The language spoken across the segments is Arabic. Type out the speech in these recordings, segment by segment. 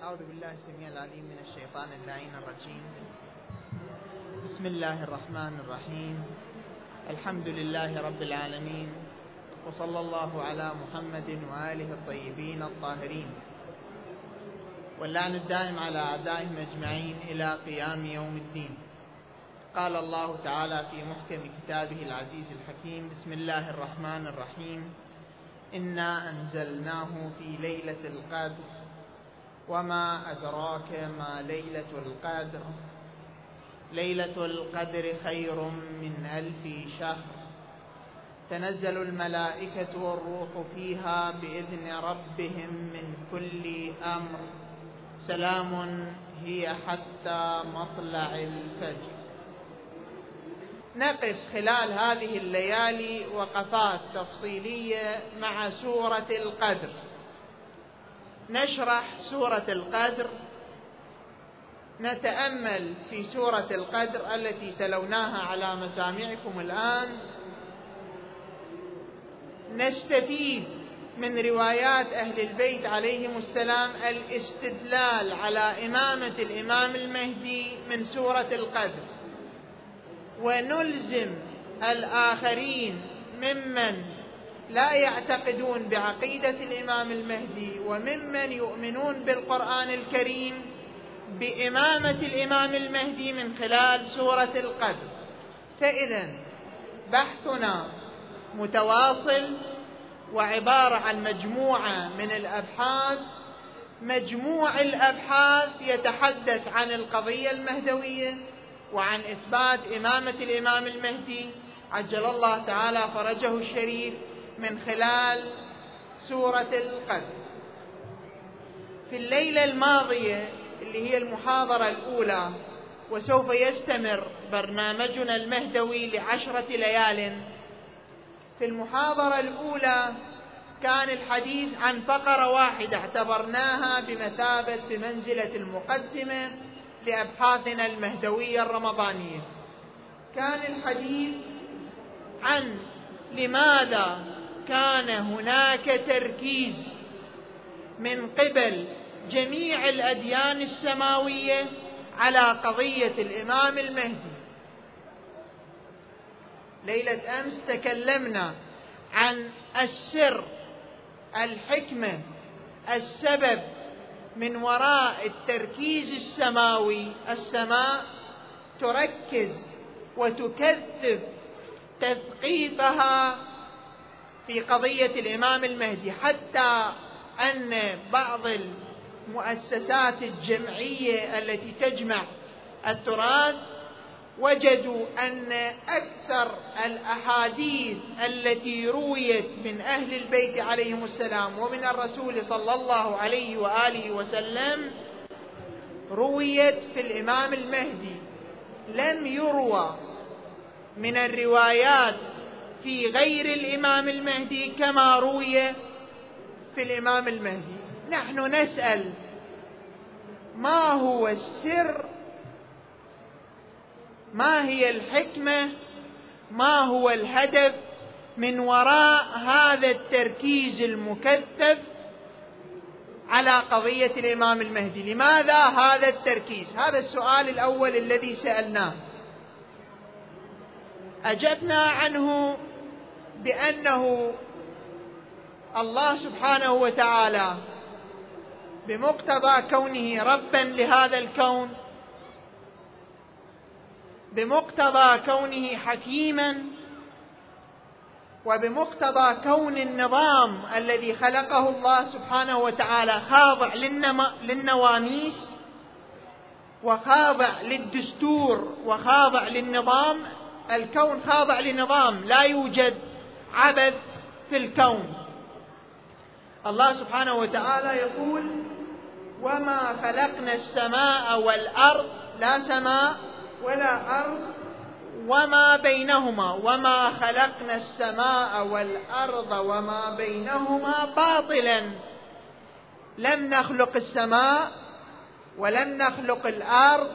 أعوذ بالله السميع العليم من الشيطان اللعين الرجيم. بسم الله الرحمن الرحيم. الحمد لله رب العالمين. وصلى الله على محمد وآله الطيبين الطاهرين. واللعن الدائم على أعدائهم أجمعين إلى قيام يوم الدين. قال الله تعالى في محكم كتابه العزيز الحكيم بسم الله الرحمن الرحيم. إنا أنزلناه في ليلة القدر. وما أدراك ما ليلة القدر؟ ليلة القدر خير من ألف شهر. تنزل الملائكة والروح فيها بإذن ربهم من كل أمر. سلام هي حتى مطلع الفجر. نقف خلال هذه الليالي وقفات تفصيلية مع سورة القدر. نشرح سورة القدر. نتأمل في سورة القدر التي تلوناها على مسامعكم الآن. نستفيد من روايات أهل البيت عليهم السلام الاستدلال على إمامة الإمام المهدي من سورة القدر. ونلزم الآخرين ممن لا يعتقدون بعقيدة الإمام المهدي وممن يؤمنون بالقرآن الكريم بإمامة الإمام المهدي من خلال سورة القدر. فإذا بحثنا متواصل وعبارة عن مجموعة من الأبحاث. مجموع الأبحاث يتحدث عن القضية المهدوية وعن إثبات إمامة الإمام المهدي. عجل الله تعالى فرجه الشريف. من خلال سورة القدر. في الليلة الماضية اللي هي المحاضرة الأولى وسوف يستمر برنامجنا المهدوي لعشرة ليال. في المحاضرة الأولى كان الحديث عن فقرة واحدة اعتبرناها بمثابة بمنزله المقدمة لأبحاثنا المهدوية الرمضانية. كان الحديث عن لماذا كان هناك تركيز من قبل جميع الأديان السماوية على قضية الإمام المهدي. ليلة أمس تكلمنا عن السر الحكمة السبب من وراء التركيز السماوي. السماء تركز وتكثف تثقيفها في قضية الإمام المهدي حتى أن بعض المؤسسات الجمعية التي تجمع التراث وجدوا أن أكثر الأحاديث التي رويت من أهل البيت عليهم السلام ومن الرسول صلى الله عليه وآله وسلم رويت في الإمام المهدي. لم يروى من الروايات في غير الإمام المهدي كما روي في الإمام المهدي. نحن نسأل ما هو السر؟ ما هي الحكمة؟ ما هو الهدف من وراء هذا التركيز المكثف على قضية الإمام المهدي؟ لماذا هذا التركيز؟ هذا السؤال الأول الذي سألناه. أجبنا عنه بأنه الله سبحانه وتعالى بمقتضى كونه ربا لهذا الكون بمقتضى كونه حكيما وبمقتضى كون النظام الذي خلقه الله سبحانه وتعالى خاضع للنواميس وخاضع للدستور وخاضع للنظام. الكون خاضع لنظام لا يوجد عبث في الكون. الله سبحانه وتعالى يقول وما خلقنا السماء والأرض لا سماء ولا أرض وما بينهما وما خلقنا السماء والأرض وما بينهما باطلا. لم نخلق السماء ولم نخلق الأرض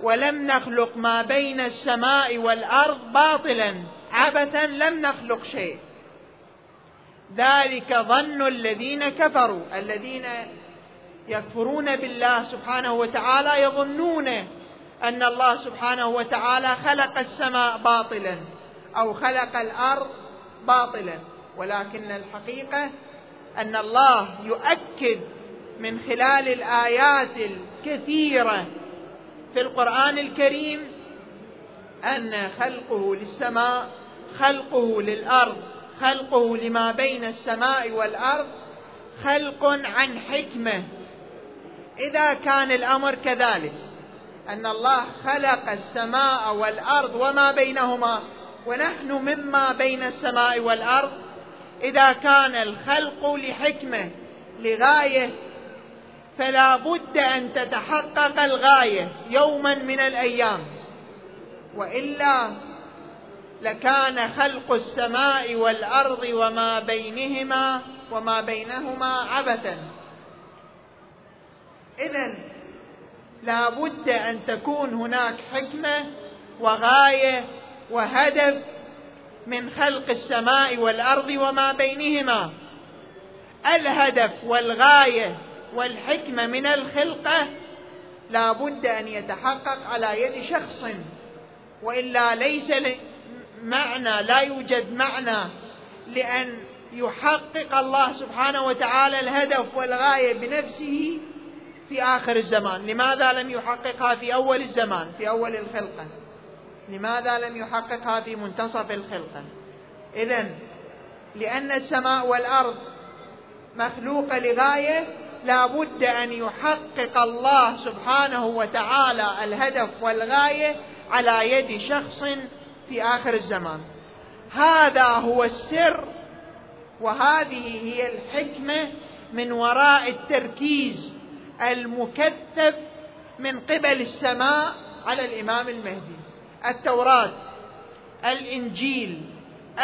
ولم نخلق ما بين السماء والأرض باطلا. عبثا لم نخلق شيء. ذلك ظن الذين كفروا. الذين يكفرون بالله سبحانه وتعالى يظنون أن الله سبحانه وتعالى خلق السماء باطلا أو خلق الأرض باطلا. ولكن الحقيقة أن الله يؤكد من خلال الآيات الكثيرة في القرآن الكريم أن خلقه للسماء خلقه للأرض خلقه لما بين السماء والأرض خلق عن حكمة. إذا كان الأمر كذلك أن الله خلق السماء والأرض وما بينهما ونحن مما بين السماء والأرض. إذا كان الخلق لحكمة لغاية فلا بد أن تتحقق الغاية يوما من الأيام. وإلا لكان خلق السماء والأرض وما بينهما وما بينهما عبثا. اذا لا بد أن تكون هناك حكمة وغاية وهدف من خلق السماء والأرض وما بينهما. الهدف والغاية والحكمة من الخلقة لا بد أن يتحقق على يد شخص وإلا ليس معنى لا يوجد معنى لأن يحقق الله سبحانه وتعالى الهدف والغاية بنفسه في آخر الزمان. لماذا لم يحققها في أول الزمان؟ في أول الخلقة. لماذا لم يحققها في منتصف الخلقة؟ اذا لأن السماء والأرض مخلوقه لغاية لا بد أن يحقق الله سبحانه وتعالى الهدف والغاية على يد شخص في آخر الزمان. هذا هو السر وهذه هي الحكمة من وراء التركيز المكثف من قبل السماء على الإمام المهدي. التوراة الإنجيل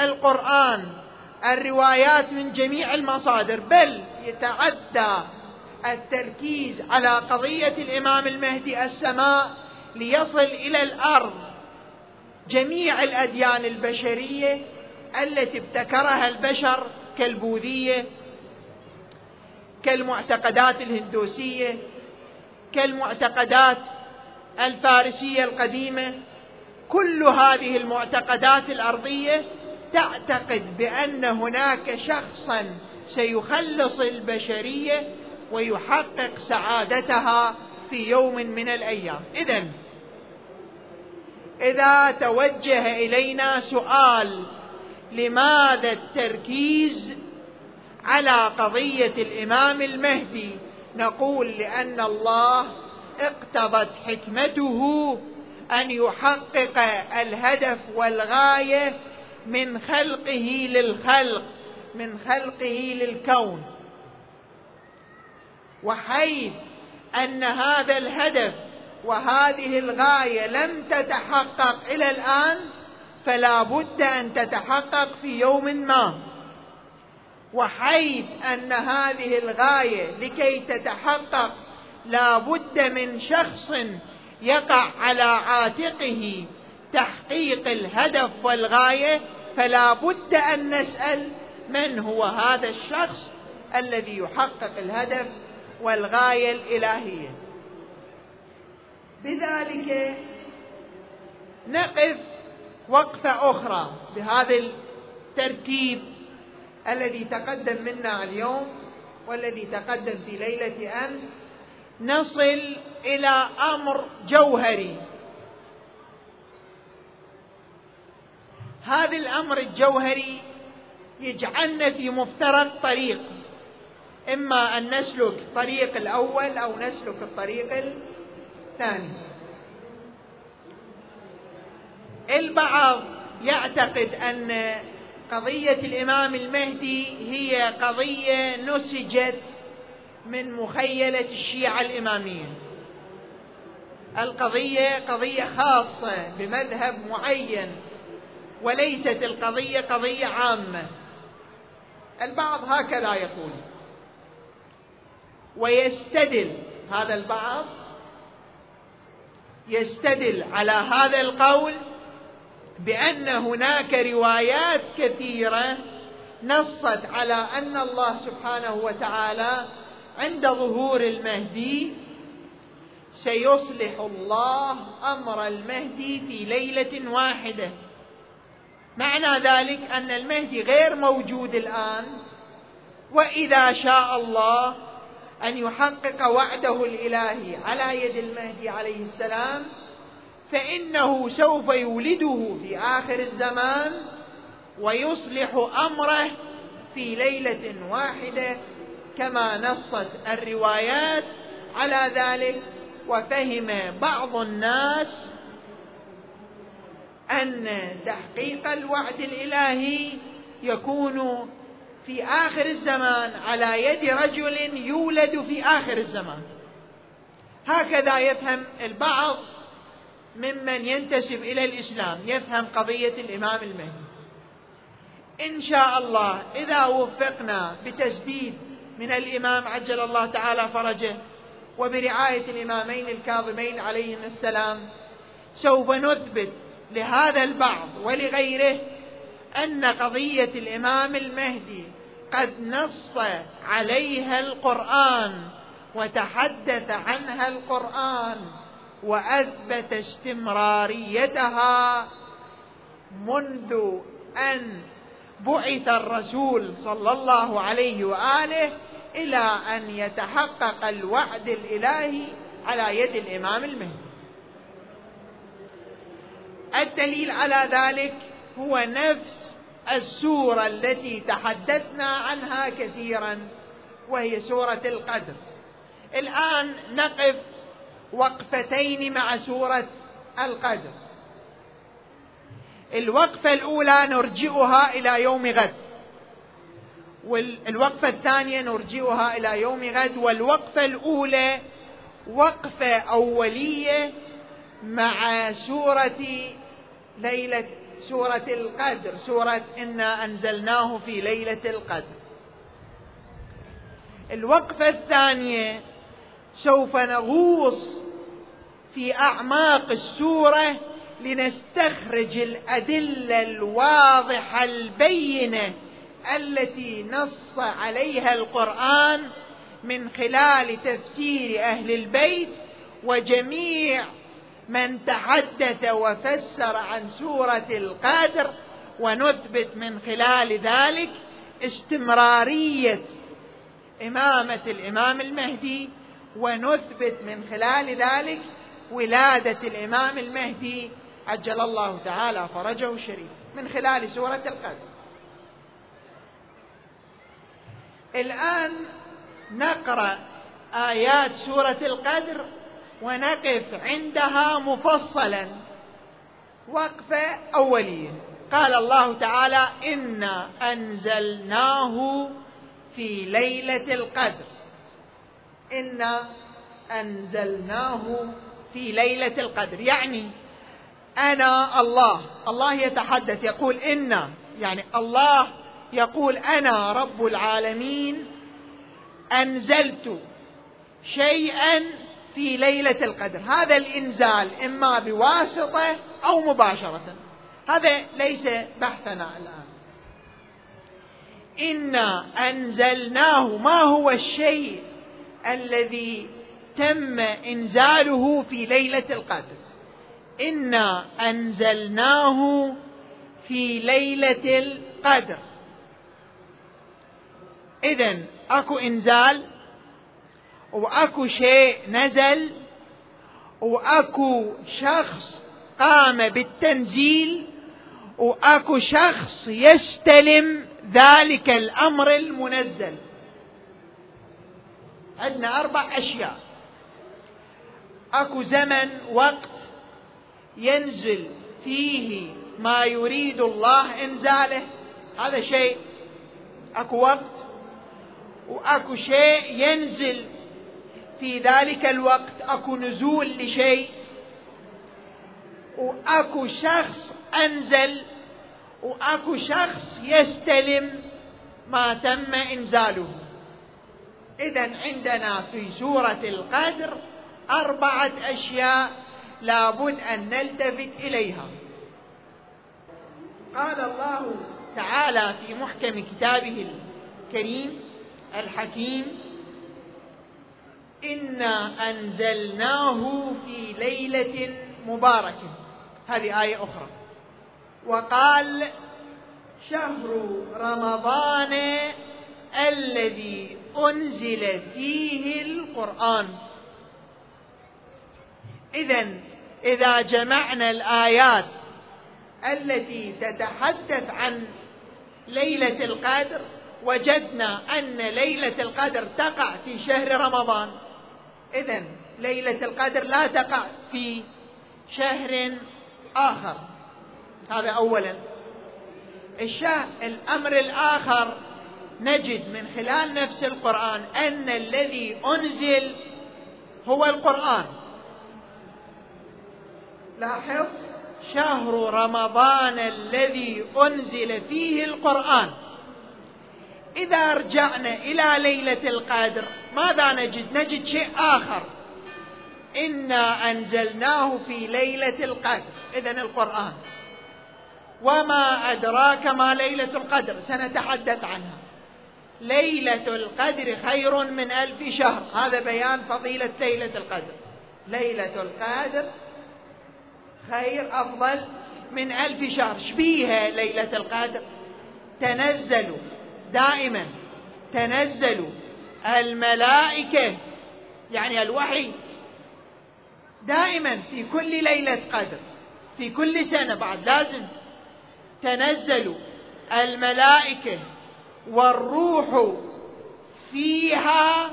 القرآن الروايات من جميع المصادر. بل يتعدى التركيز على قضية الإمام المهدي السماء ليصل إلى الأرض. جميع الأديان البشرية التي ابتكرها البشر كالبوذية كالمعتقدات الهندوسية كالمعتقدات الفارسية القديمة. كل هذه المعتقدات الأرضية تعتقد بأن هناك شخصا سيخلص البشرية ويحقق سعادتها في يوم من الأيام. اذا إذا توجه إلينا سؤال لماذا التركيز على قضية الإمام المهدي؟ نقول لأن الله اقتضت حكمته أن يحقق الهدف والغاية من خلقه للخلق من خلقه للكون. وحيث أن هذا الهدف وهذه الغاية لم تتحقق إلى الآن فلا بد أن تتحقق في يوم ما. وحيث أن هذه الغاية لكي تتحقق لا بد من شخص يقع على عاتقه تحقيق الهدف والغاية فلا بد أن نسأل من هو هذا الشخص الذي يحقق الهدف والغاية الإلهية. بذلك نقف وقفة أخرى بهذا الترتيب الذي تقدم منا اليوم والذي تقدم في ليلة أمس. نصل إلى أمر جوهري. هذا الأمر الجوهري يجعلنا في مفترق طريق إما أن نسلك الطريق الأول أو نسلك الطريق الثاني البعض يعتقد أن قضية الإمام المهدي هي قضية نسجت من مخيلة الشيعة الإمامية. القضية قضية خاصة بمذهب معين وليست القضية قضية عامة. البعض هكذا يقول. ويستدل هذا البعض يستدل على هذا القول بأن هناك روايات كثيرة نصت على أن الله سبحانه وتعالى عند ظهور المهدي سيصلح الله أمر المهدي في ليلة واحدة. معنى ذلك أن المهدي غير موجود الآن وإذا شاء الله أن يحقق وعده الإلهي على يد المهدي عليه السلام فإنه سوف يولده في آخر الزمان ويصلح أمره في ليلة واحدة كما نصت الروايات على ذلك. وفهم بعض الناس أن تحقيق الوعد الإلهي يكون في آخر الزمان على يد رجل يولد في آخر الزمان. هكذا يفهم البعض ممن ينتسب إلى الإسلام يفهم قضية الإمام المهدي. إن شاء الله إذا وفقنا بتسديد من الإمام عجل الله تعالى فرجه وبرعاية الإمامين الكاظمين عليهم السلام سوف نثبت لهذا البعض ولغيره أن قضية الإمام المهدي قد نص عليها القرآن وتحدث عنها القرآن وأثبت استمراريتها منذ أن بعث الرسول صلى الله عليه وآله إلى أن يتحقق الوعد الإلهي على يد الإمام المهدي. الدليل على ذلك هو نفس السورة التي تحدثنا عنها كثيرا وهي سورة القدر. الآن نقف وقفتين مع سورة القدر. الوقفة الأولى نرجئها إلى يوم غد. والوقفه الثانية نرجئها إلى يوم غد. والوقفة الأولى وقفة أولية مع سورة ليلة سورة القدر سورة إنا أنزلناه في ليلة القدر. الوقفة الثانية سوف نغوص في أعماق السورة لنستخرج الأدلة الواضحة البينة التي نص عليها القرآن من خلال تفسير أهل البيت وجميع من تحدث وفسر عن سورة القدر ونثبت من خلال ذلك استمرارية إمامة الإمام المهدي ونثبت من خلال ذلك ولادة الإمام المهدي عجل الله تعالى فرجه الشريف من خلال سورة القدر. الآن نقرأ آيات سورة القدر ونقف عندها مفصلا. وقفة أولية. قال الله تعالى إنا أنزلناه في ليلة القدر. إنا أنزلناه في ليلة القدر. يعني أنا الله. الله يتحدث يقول إنا. يعني الله يقول أنا رب العالمين أنزلت شيئا في ليلة القدر. هذا الإنزال إما بواسطة أو مباشرة. هذا ليس بحثنا الآن. إنا أنزلناه. ما هو الشيء الذي تم إنزاله في ليلة القدر؟ إنا أنزلناه في ليلة القدر. اذا أكو إنزال وأكو شيء نزل وأكو شخص قام بالتنزيل وأكو شخص يستلم ذلك الأمر المنزل. عندنا أربع أشياء. أكو زمن وقت ينزل فيه ما يريد الله إنزاله. هذا شيء. أكو وقت وأكو شيء ينزل في ذلك الوقت أكو نزول لشيء وأكو شخص أنزل وأكو شخص يستلم ما تم إنزاله. إذا عندنا في سورة القدر أربعة أشياء لابد أن نلتفت إليها. قال الله تعالى في محكم كتابه الكريم الحكيم انا انزلناه في ليله مباركه هذه آية أخرى. وقال شهر رمضان الذي أنزل فيه القرآن. اذا إذا جمعنا الآيات التي تتحدث عن ليلة القدر وجدنا أن ليلة القدر تقع في شهر رمضان. اذا ليلة القدر لا تقع في شهر آخر. هذا اولا. الشاه الأمر الآخر نجد من خلال نفس القرآن أن الذي أنزل هو القرآن. لاحظ شهر رمضان الذي أنزل فيه القرآن. إذا رجعنا إلى ليلة القدر ماذا نجد؟ نجد شيء آخر. إنا أنزلناه في ليلة القدر. اذا القرآن. وما أدراك ما ليلة القدر؟ سنتحدث عنها. ليلة القدر خير من ألف شهر. هذا بيان فضيلة ليلة القدر. ليلة القدر خير أفضل من ألف شهر. شبيها ليلة القدر؟ تنزل دائما تنزل الملائكة يعني الوحي دائما في كل ليلة قدر في كل سنة بعد لازم تنزل الملائكة والروح فيها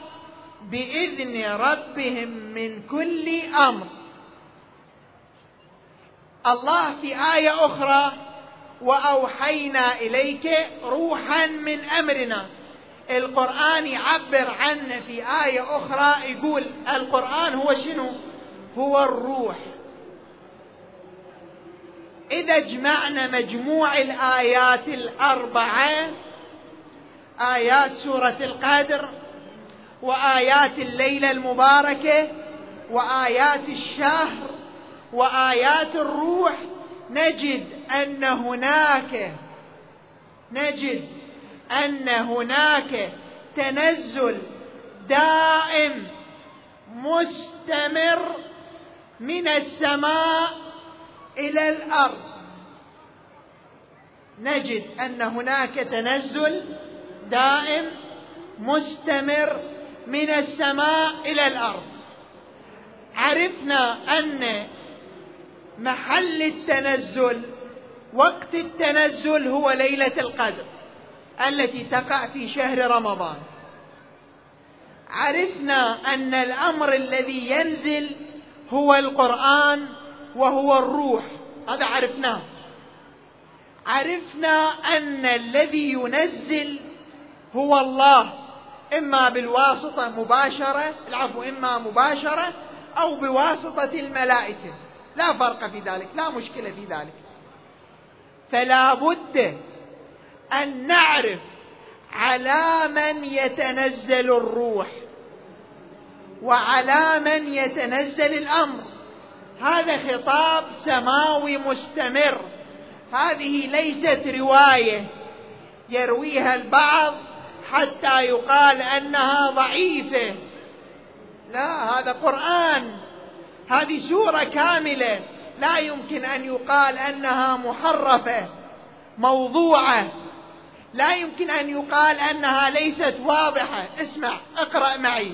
بإذن ربهم من كل أمر. الله في آية أخرى وأوحينا إليك روحا من أمرنا. القرآن يعبر عنه في آية أخرى يقول القرآن هو شنو؟ هو الروح. إذا جمعنا مجموع الآيات الأربعة آيات سورة القدر وآيات الليلة المباركة وآيات الشهر وآيات الروح نجد أن هناك نجد أن هناك تنزل دائم مستمر من السماء إلى الأرض. نجد أن هناك تنزل دائم مستمر من السماء إلى الأرض. عرفنا أن محل التنزل. وقت التنزل هو ليلة القدر التي تقع في شهر رمضان. عرفنا أن الأمر الذي ينزل هو القرآن وهو الروح. هذا عرفناه. عرفنا أن الذي ينزل هو الله. إما بالواسطة مباشرة العفو إما مباشرة أو بواسطة الملائكة. لا فرق في ذلك لا مشكلة في ذلك. فلا بد أن نعرف على من يتنزل الروح وعلى من يتنزل الأمر. هذا خطاب سماوي مستمر. هذه ليست رواية يرويها البعض حتى يقال أنها ضعيفة. لا هذا قرآن. هذه سورة كاملة. لا يمكن أن يقال أنها محرفة موضوعة. لا يمكن أن يقال أنها ليست واضحة. اسمع اقرأ معي.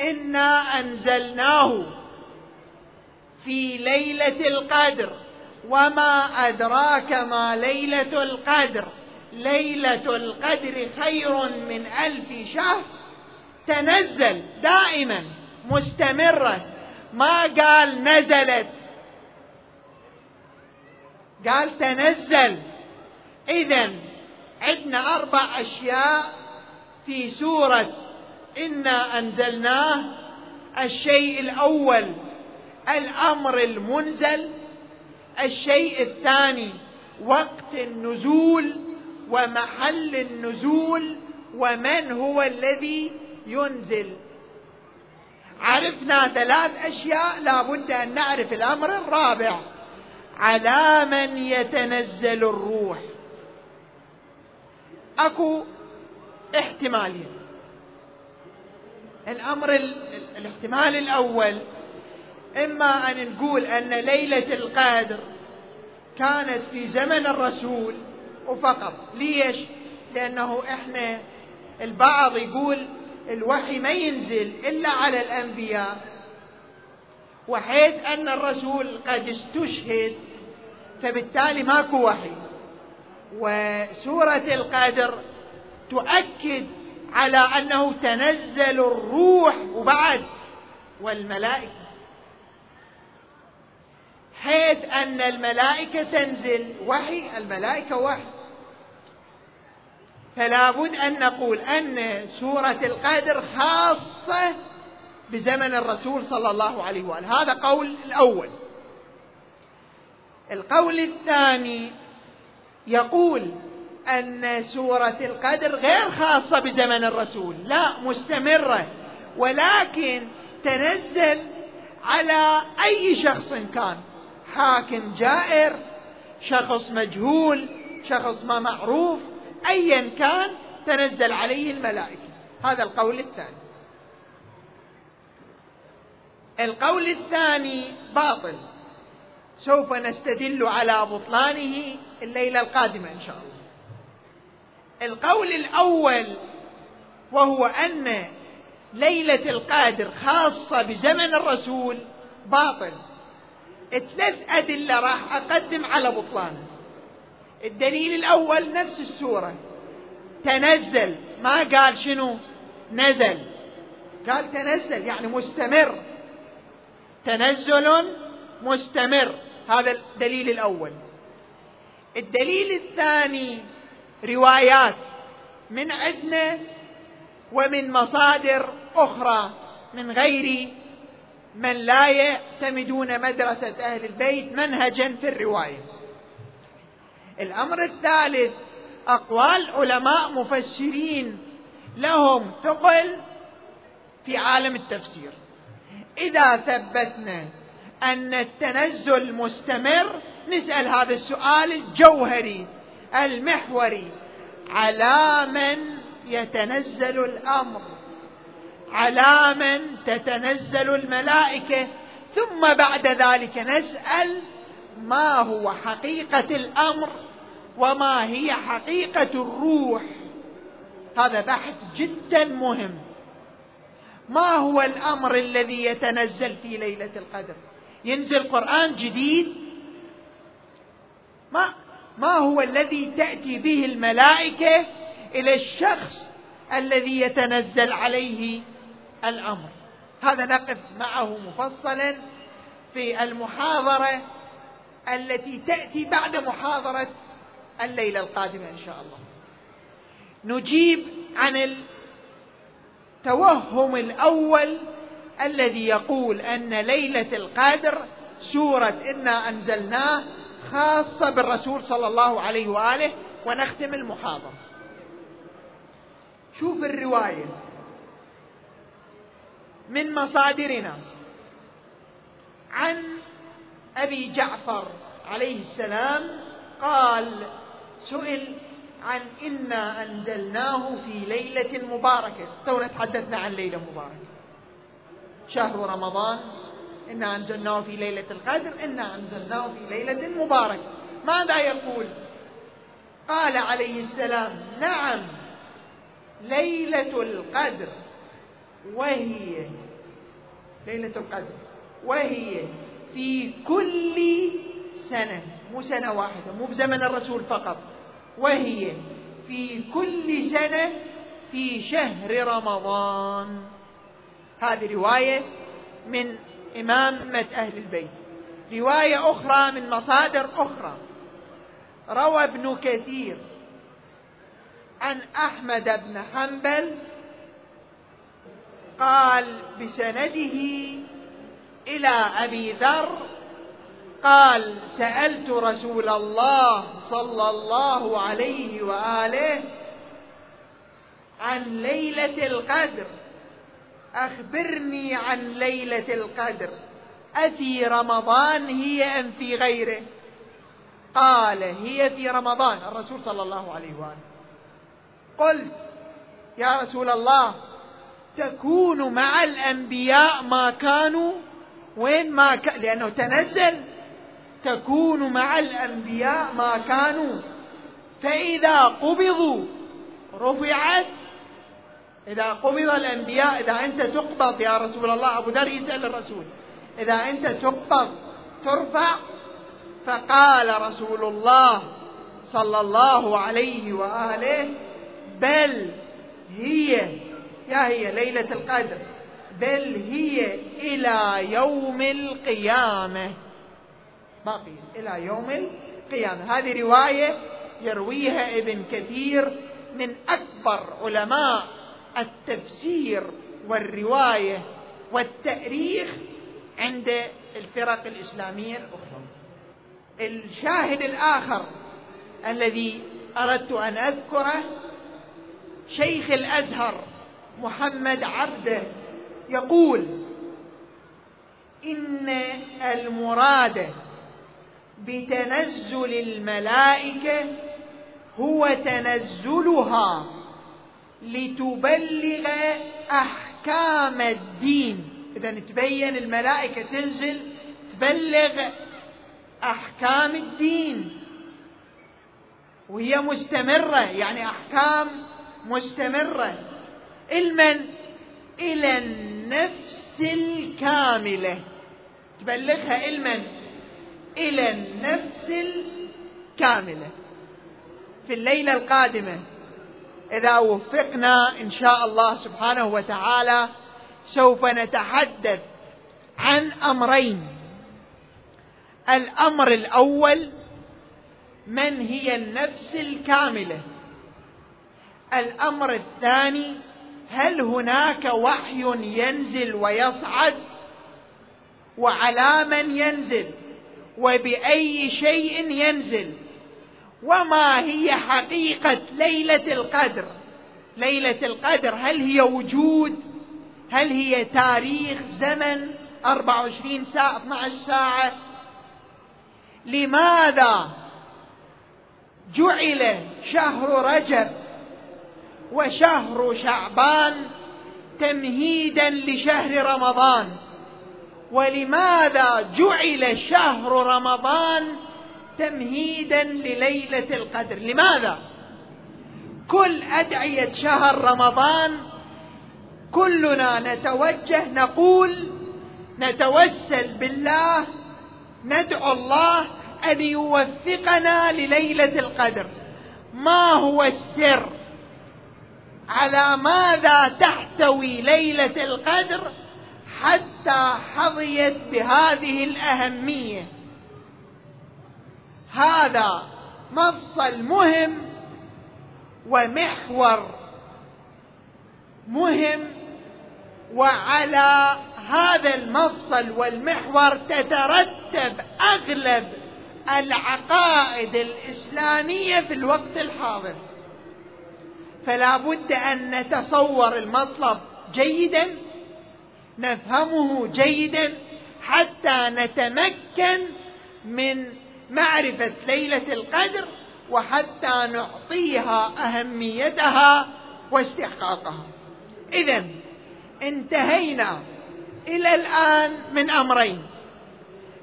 إنا أنزلناه في ليلة القدر. وما أدراك ما ليلة القدر؟ ليلة القدر خير من ألف شهر. تنزل دائما مستمرة. ما قال نزلت. قال تنزل. اذا عندنا أربع أشياء في سورة إنا أنزلناه. الشيء الأول الأمر المنزل. الشيء الثاني وقت النزول ومحل النزول ومن هو الذي ينزل. عرفنا ثلاث أشياء لابد أن نعرف الأمر الرابع. على من يتنزل الروح. أكو احتمالين. الأمر الاحتمال الأول إما أن نقول أن ليلة القدر كانت في زمن الرسول وفقط. ليش؟ لأنه إحنا البعض يقول الوحي ما ينزل إلا على الأنبياء. وحيث أن الرسول قد استشهد فبالتالي ماكو وحي. وسورة القدر تؤكد على أنه تنزل الروح وبعد والملائكة. حيث أن الملائكة تنزل وحي الملائكة وحي. فلا بد أن نقول أن سورة القدر خاصة بزمن الرسول صلى الله عليه وآله. هذا قول الأول. القول الثاني يقول أن سورة القدر غير خاصة بزمن الرسول لا مستمرة ولكن تنزل على أي شخص كان. حاكم جائر شخص مجهول شخص ما معروف ايا كان تنزل عليه الملائكة. هذا القول الثاني. القول الثاني باطل. سوف نستدل على بطلانه الليلة القادمة إن شاء الله. القول الأول وهو أن ليلة القادر خاصة بزمن الرسول باطل. ثلاث أدلة راح أقدم على بطلانه. الدليل الأول نفس السورة. تنزل. ما قال شنو؟ نزل. قال تنزل يعني مستمر. تنزل مستمر. هذا الدليل الأول. الدليل الثاني روايات. من عندنا ومن مصادر أخرى. من غير من لا يعتمدون مدرسة أهل البيت منهجا في الرواية. الأمر الثالث أقوال علماء مفسرين لهم ثقل في عالم التفسير. إذا ثبتنا أن التنزل مستمر نسأل هذا السؤال الجوهري المحوري على من يتنزل الأمر؟ على من تتنزل الملائكة؟ ثم بعد ذلك نسأل ما هو حقيقة الأمر؟ وما هي حقيقة الروح. هذا بحث جدا مهم. ما هو الأمر الذي يتنزل في ليلة القدر؟ ينزل قرآن جديد؟ ما ما هو الذي تأتي به الملائكة إلى الشخص الذي يتنزل عليه الأمر؟ هذا نقف معه مفصلا في المحاضرة التي تأتي بعد محاضرة الليلة القادمة إن شاء الله. نجيب عن التوهم الأول الذي يقول أن ليلة القدر سورة إنا أنزلناه خاصة بالرسول صلى الله عليه وآله ونختم المحاضرة. شوف الرواية. من مصادرنا عن أبي جعفر عليه السلام قال سئل عن إنا أنزلناه في ليلة مباركة. تونا تحدثنا عن ليلة مباركة. شهر رمضان إنا أنزلناه في ليلة القدر إنا أنزلناه في ليلة مباركة. ماذا يقول؟ قال عليه السلام نعم ليلة القدر وهي ليلة القدر وهي في كل سنة مو سنة واحدة مو بزمن الرسول فقط. وهي في كل سنة في شهر رمضان. هذه رواية من إمامة أهل البيت. رواية أخرى من مصادر أخرى. روى ابن كثير عن أحمد بن حنبل قال بسنده إلى أبي ذر قال سألت رسول الله صلى الله عليه وآله عن ليلة القدر. أخبرني عن ليلة القدر. أفي رمضان هي أم في غيره؟ قال هي في رمضان. الرسول صلى الله عليه وآله. قلت يا رسول الله تكون مع الأنبياء ما كانوا؟ وين ما كان لأنه تنزل. تكون مع الأنبياء ما كانوا. فإذا قبضوا رفعت. إذا قبض الأنبياء إذا أنت تقبض يا رسول الله أبو ذر يسأل الرسول إذا أنت تقبض ترفع. فقال رسول الله صلى الله عليه وآله بل هي يا هي ليلة القدر بل هي إلى يوم القيامة. باقي إلى يوم القيامة. هذه رواية يرويها ابن كثير من أكبر علماء التفسير والرواية والتأريخ عند الفرق الإسلامية الأخرى. الشاهد الآخر الذي أردت أن أذكره شيخ الأزهر محمد عبده يقول إن المراد بتنزل الملائكة هو تنزلها لتبلغ أحكام الدين. إذا تبين الملائكة تنزل تبلغ أحكام الدين. وهي مستمرة يعني أحكام مستمرة. إلمن إلى النفس الكاملة. تبلغها علما إلى النفس الكاملة في الليلة القادمة. إذا وفقنا إن شاء الله سبحانه وتعالى سوف نتحدث عن أمرين. الأمر الأول من هي النفس الكاملة. الأمر الثاني هل هناك وحي ينزل ويصعد وعلى من ينزل؟ وبأي شيء ينزل. وما هي حقيقة ليلة القدر؟ ليلة القدر هل هي وجود؟ هل هي تاريخ زمن 24 ساعة 12 ساعة؟ لماذا جعل شهر رجب وشهر شعبان تمهيدا لشهر رمضان؟ ولماذا جعل شهر رمضان تمهيدا لليلة القدر؟ لماذا؟ كل أدعية شهر رمضان كلنا نتوجه نقول نتوسل بالله ندعو الله أن يوفقنا لليلة القدر. ما هو السر؟ على ماذا تحتوي ليلة القدر؟ حتى حظيت بهذه الأهمية. هذا مفصل مهم ومحور مهم وعلى هذا المفصل والمحور تترتب أغلب العقائد الإسلامية في الوقت الحاضر. فلا بد أن نتصور المطلب جيدا نفهمه جيدا حتى نتمكن من معرفة ليلة القدر وحتى نعطيها أهميتها واستحقاقها. اذا انتهينا إلى الآن من أمرين.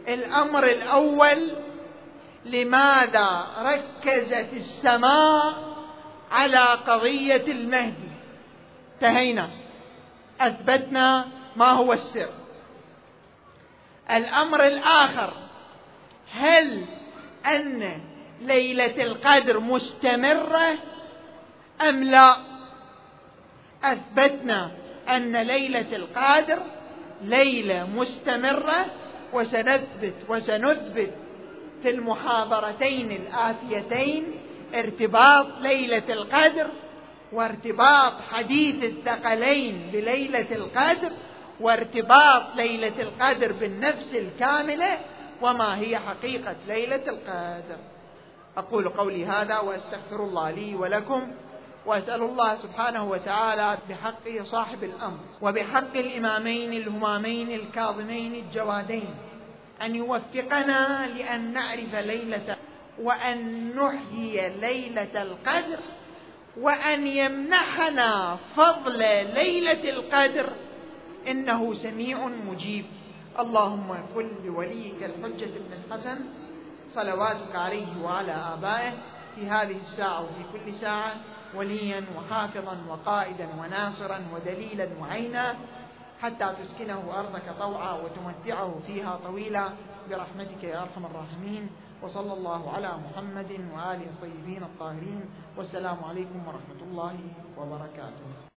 الأمر الأول لماذا ركزت السماء على قضية المهدي؟ انتهينا. أثبتنا ما هو السر؟ الأمر الآخر هل أن ليلة القدر مستمرة أم لا؟ أثبتنا أن ليلة القدر ليلة مستمرة وسنثبت وسنثبت في المحاضرتين الآتيتين ارتباط ليلة القدر وارتباط حديث الثقلين بليلة القدر وارتباط ليلة القدر بالنفس الكاملة وما هي حقيقة ليلة القدر. أقول قولي هذا وأستغفر الله لي ولكم وأسأل الله سبحانه وتعالى بحق صاحب الأمر وبحق الإمامين الهمامين الكاظمين الجوادين أن يوفقنا لأن نعرف ليلة وأن نحيي ليلة القدر وأن يمنحنا فضل ليلة القدر إنه سميع مجيب. اللهم كن لوليك الحجة بن الحسن صلواتك عليه وعلى آبائه في هذه الساعة وفي كل ساعة وليا وحافظا وقائدا وناصرا ودليلا وعينا حتى تسكنه أرضك طوعا وتمتعه فيها طويلا. برحمتك يا أرحم الراحمين. وصلى الله على محمد وآله الطيبين الطاهرين. والسلام عليكم ورحمة الله وبركاته.